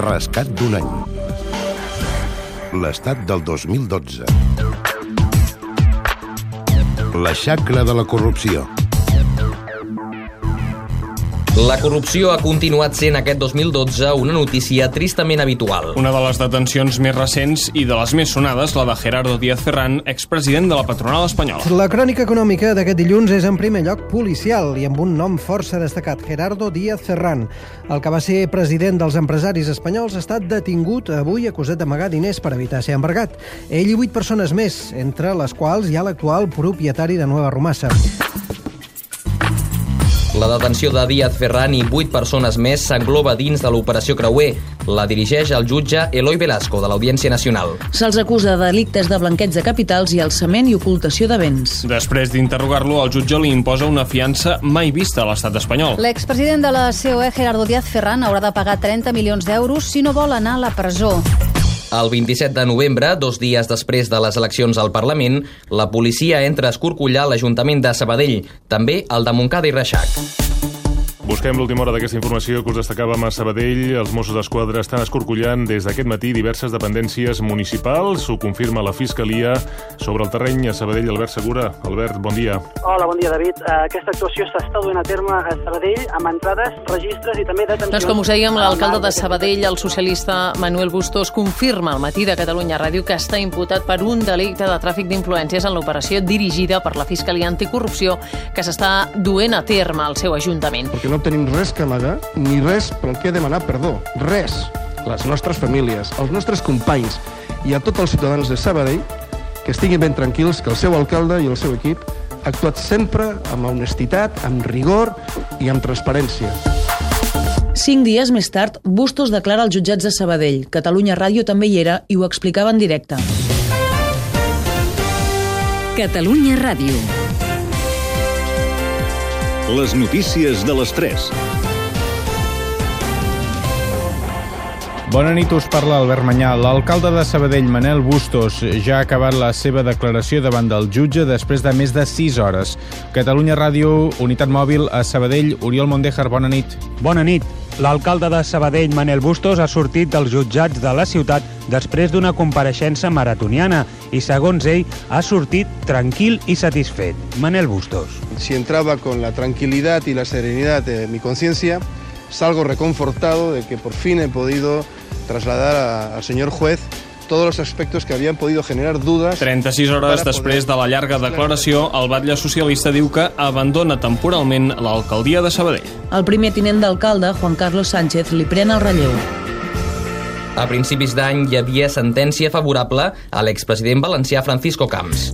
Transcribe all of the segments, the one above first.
Rescat d'un any. L'estat del 2012. La xacra de la corrupció. La corrupció ha continuat sent aquest 2012 una notícia tristament habitual. Una de les detencions més recents i de les més sonades, la de Gerardo Díaz Ferran, expresident de la patronal espanyola. La crònica econòmica d'aquest dilluns és en primer lloc policial i amb un nom força destacat, Gerardo Díaz Ferran. El que va ser president dels empresaris espanyols ha estat detingut avui acusat d'amagar diners per evitar ser embargat. Ell i vuit persones més, entre les quals hi ha l'actual propietari de Nueva Romassa. La detenció de Díaz Ferran i vuit persones més s'engloba dins de l'operació Creuer. La dirigeix el jutge Eloi Velasco, de l'Audiència Nacional. Se'ls acusa de delictes de blanqueig de capitals i alçament i ocultació de béns. Després d'interrogar-lo, el jutge li imposa una fiança mai vista a l'estat espanyol. L'expresident de la COE, Gerardo Díaz Ferran, haurà de pagar 30 milions d'euros si no vol anar a la presó. El 27 de novembre, dos dies després de les eleccions al Parlament, la policia entra a escorcollar l'Ajuntament de Sabadell, també el de Montcada i Reixac. Busquem l'última hora d'aquesta informació que us destacàvem a Sabadell. Els Mossos d'Esquadra estan escorcollant des d'aquest matí diverses dependències municipals. Ho confirma la Fiscalia. Sobre el terreny a Sabadell, Albert Segura. Albert, bon dia. Hola, bon dia, David. Uh, aquesta actuació s'està duent a terme a Sabadell amb entrades, registres i també detencions. Doncs com us dèiem, l'alcalde de Sabadell, el socialista Manuel Bustos, confirma al matí de Catalunya Ràdio que està imputat per un delicte de tràfic d'influències en l'operació dirigida per la Fiscalia Anticorrupció que s'està duent a terme al seu ajuntament. Perquè no tenim res que amagar ni res pel que demanar perdó. Res. Les nostres famílies, els nostres companys i a tots els ciutadans de Sabadell que estiguin ben tranquils que el seu alcalde i el seu equip ha actuat sempre amb honestitat, amb rigor i amb transparència. Cinc dies més tard, Bustos declara als jutjats de Sabadell. Catalunya Ràdio també hi era i ho explicava en directe. Catalunya Ràdio. Les notícies de les 3. Bona nit, us parla Albert Manyà. L'alcalde de Sabadell, Manel Bustos, ja ha acabat la seva declaració davant del jutge després de més de 6 hores. Catalunya Ràdio, Unitat Mòbil a Sabadell, Oriol Mondejar, bona nit. Bona nit. L'alcalde de Sabadell, Manel Bustos, ha sortit dels jutjats de la ciutat després d'una compareixença maratoniana i, segons ell, ha sortit tranquil i satisfet. Manel Bustos. Si entraba con la tranquilidad y la serenidad de mi conciencia, salgo reconfortado de que por fin he podido trasladar al señor juez todos los aspectos que habían podido generar dudas. 36 hores després de la llarga declaració, el batlle socialista diu que abandona temporalment l'alcaldia de Sabadell. El primer tinent d'alcalde, Juan Carlos Sánchez, li pren el relleu. A principis d'any hi havia sentència favorable a l'expresident valencià Francisco Camps.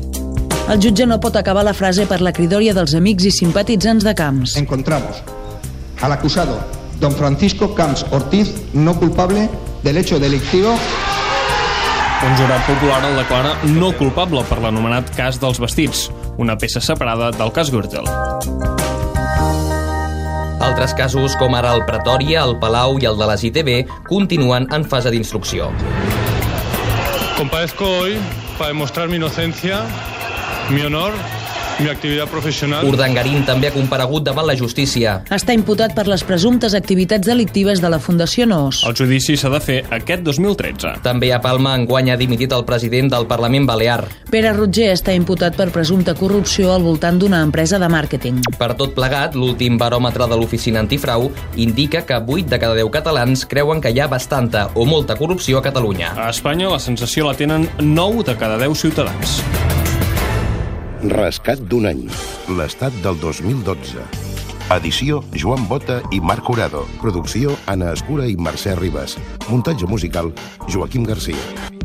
El jutge no pot acabar la frase per la cridòria dels amics i simpatitzants de Camps. Encontramos al acusado don Francisco Camps Ortiz no culpable del hecho delictivo un jurat popular el declara no culpable per l'anomenat cas dels vestits, una peça separada del cas Gürtel. Altres casos, com ara el Pretòria, el Palau i el de les ITV, continuen en fase d'instrucció. Comparezco hoy para demostrar mi inocencia, mi honor mi activitat professional. Urdangarín també ha comparegut davant la justícia. Està imputat per les presumptes activitats delictives de la Fundació NOS. El judici s'ha de fer aquest 2013. També a Palma enguany ha dimitit el president del Parlament Balear. Pere Roger està imputat per presumpta corrupció al voltant d'una empresa de màrqueting. Per tot plegat, l'últim baròmetre de l'oficina antifrau indica que 8 de cada 10 catalans creuen que hi ha bastanta o molta corrupció a Catalunya. A Espanya la sensació la tenen 9 de cada 10 ciutadans. Rescat d'un any. L'estat del 2012. Edició Joan Bota i Marc Urado. Producció Anna Escura i Mercè Ribas. Muntatge musical Joaquim Garcia.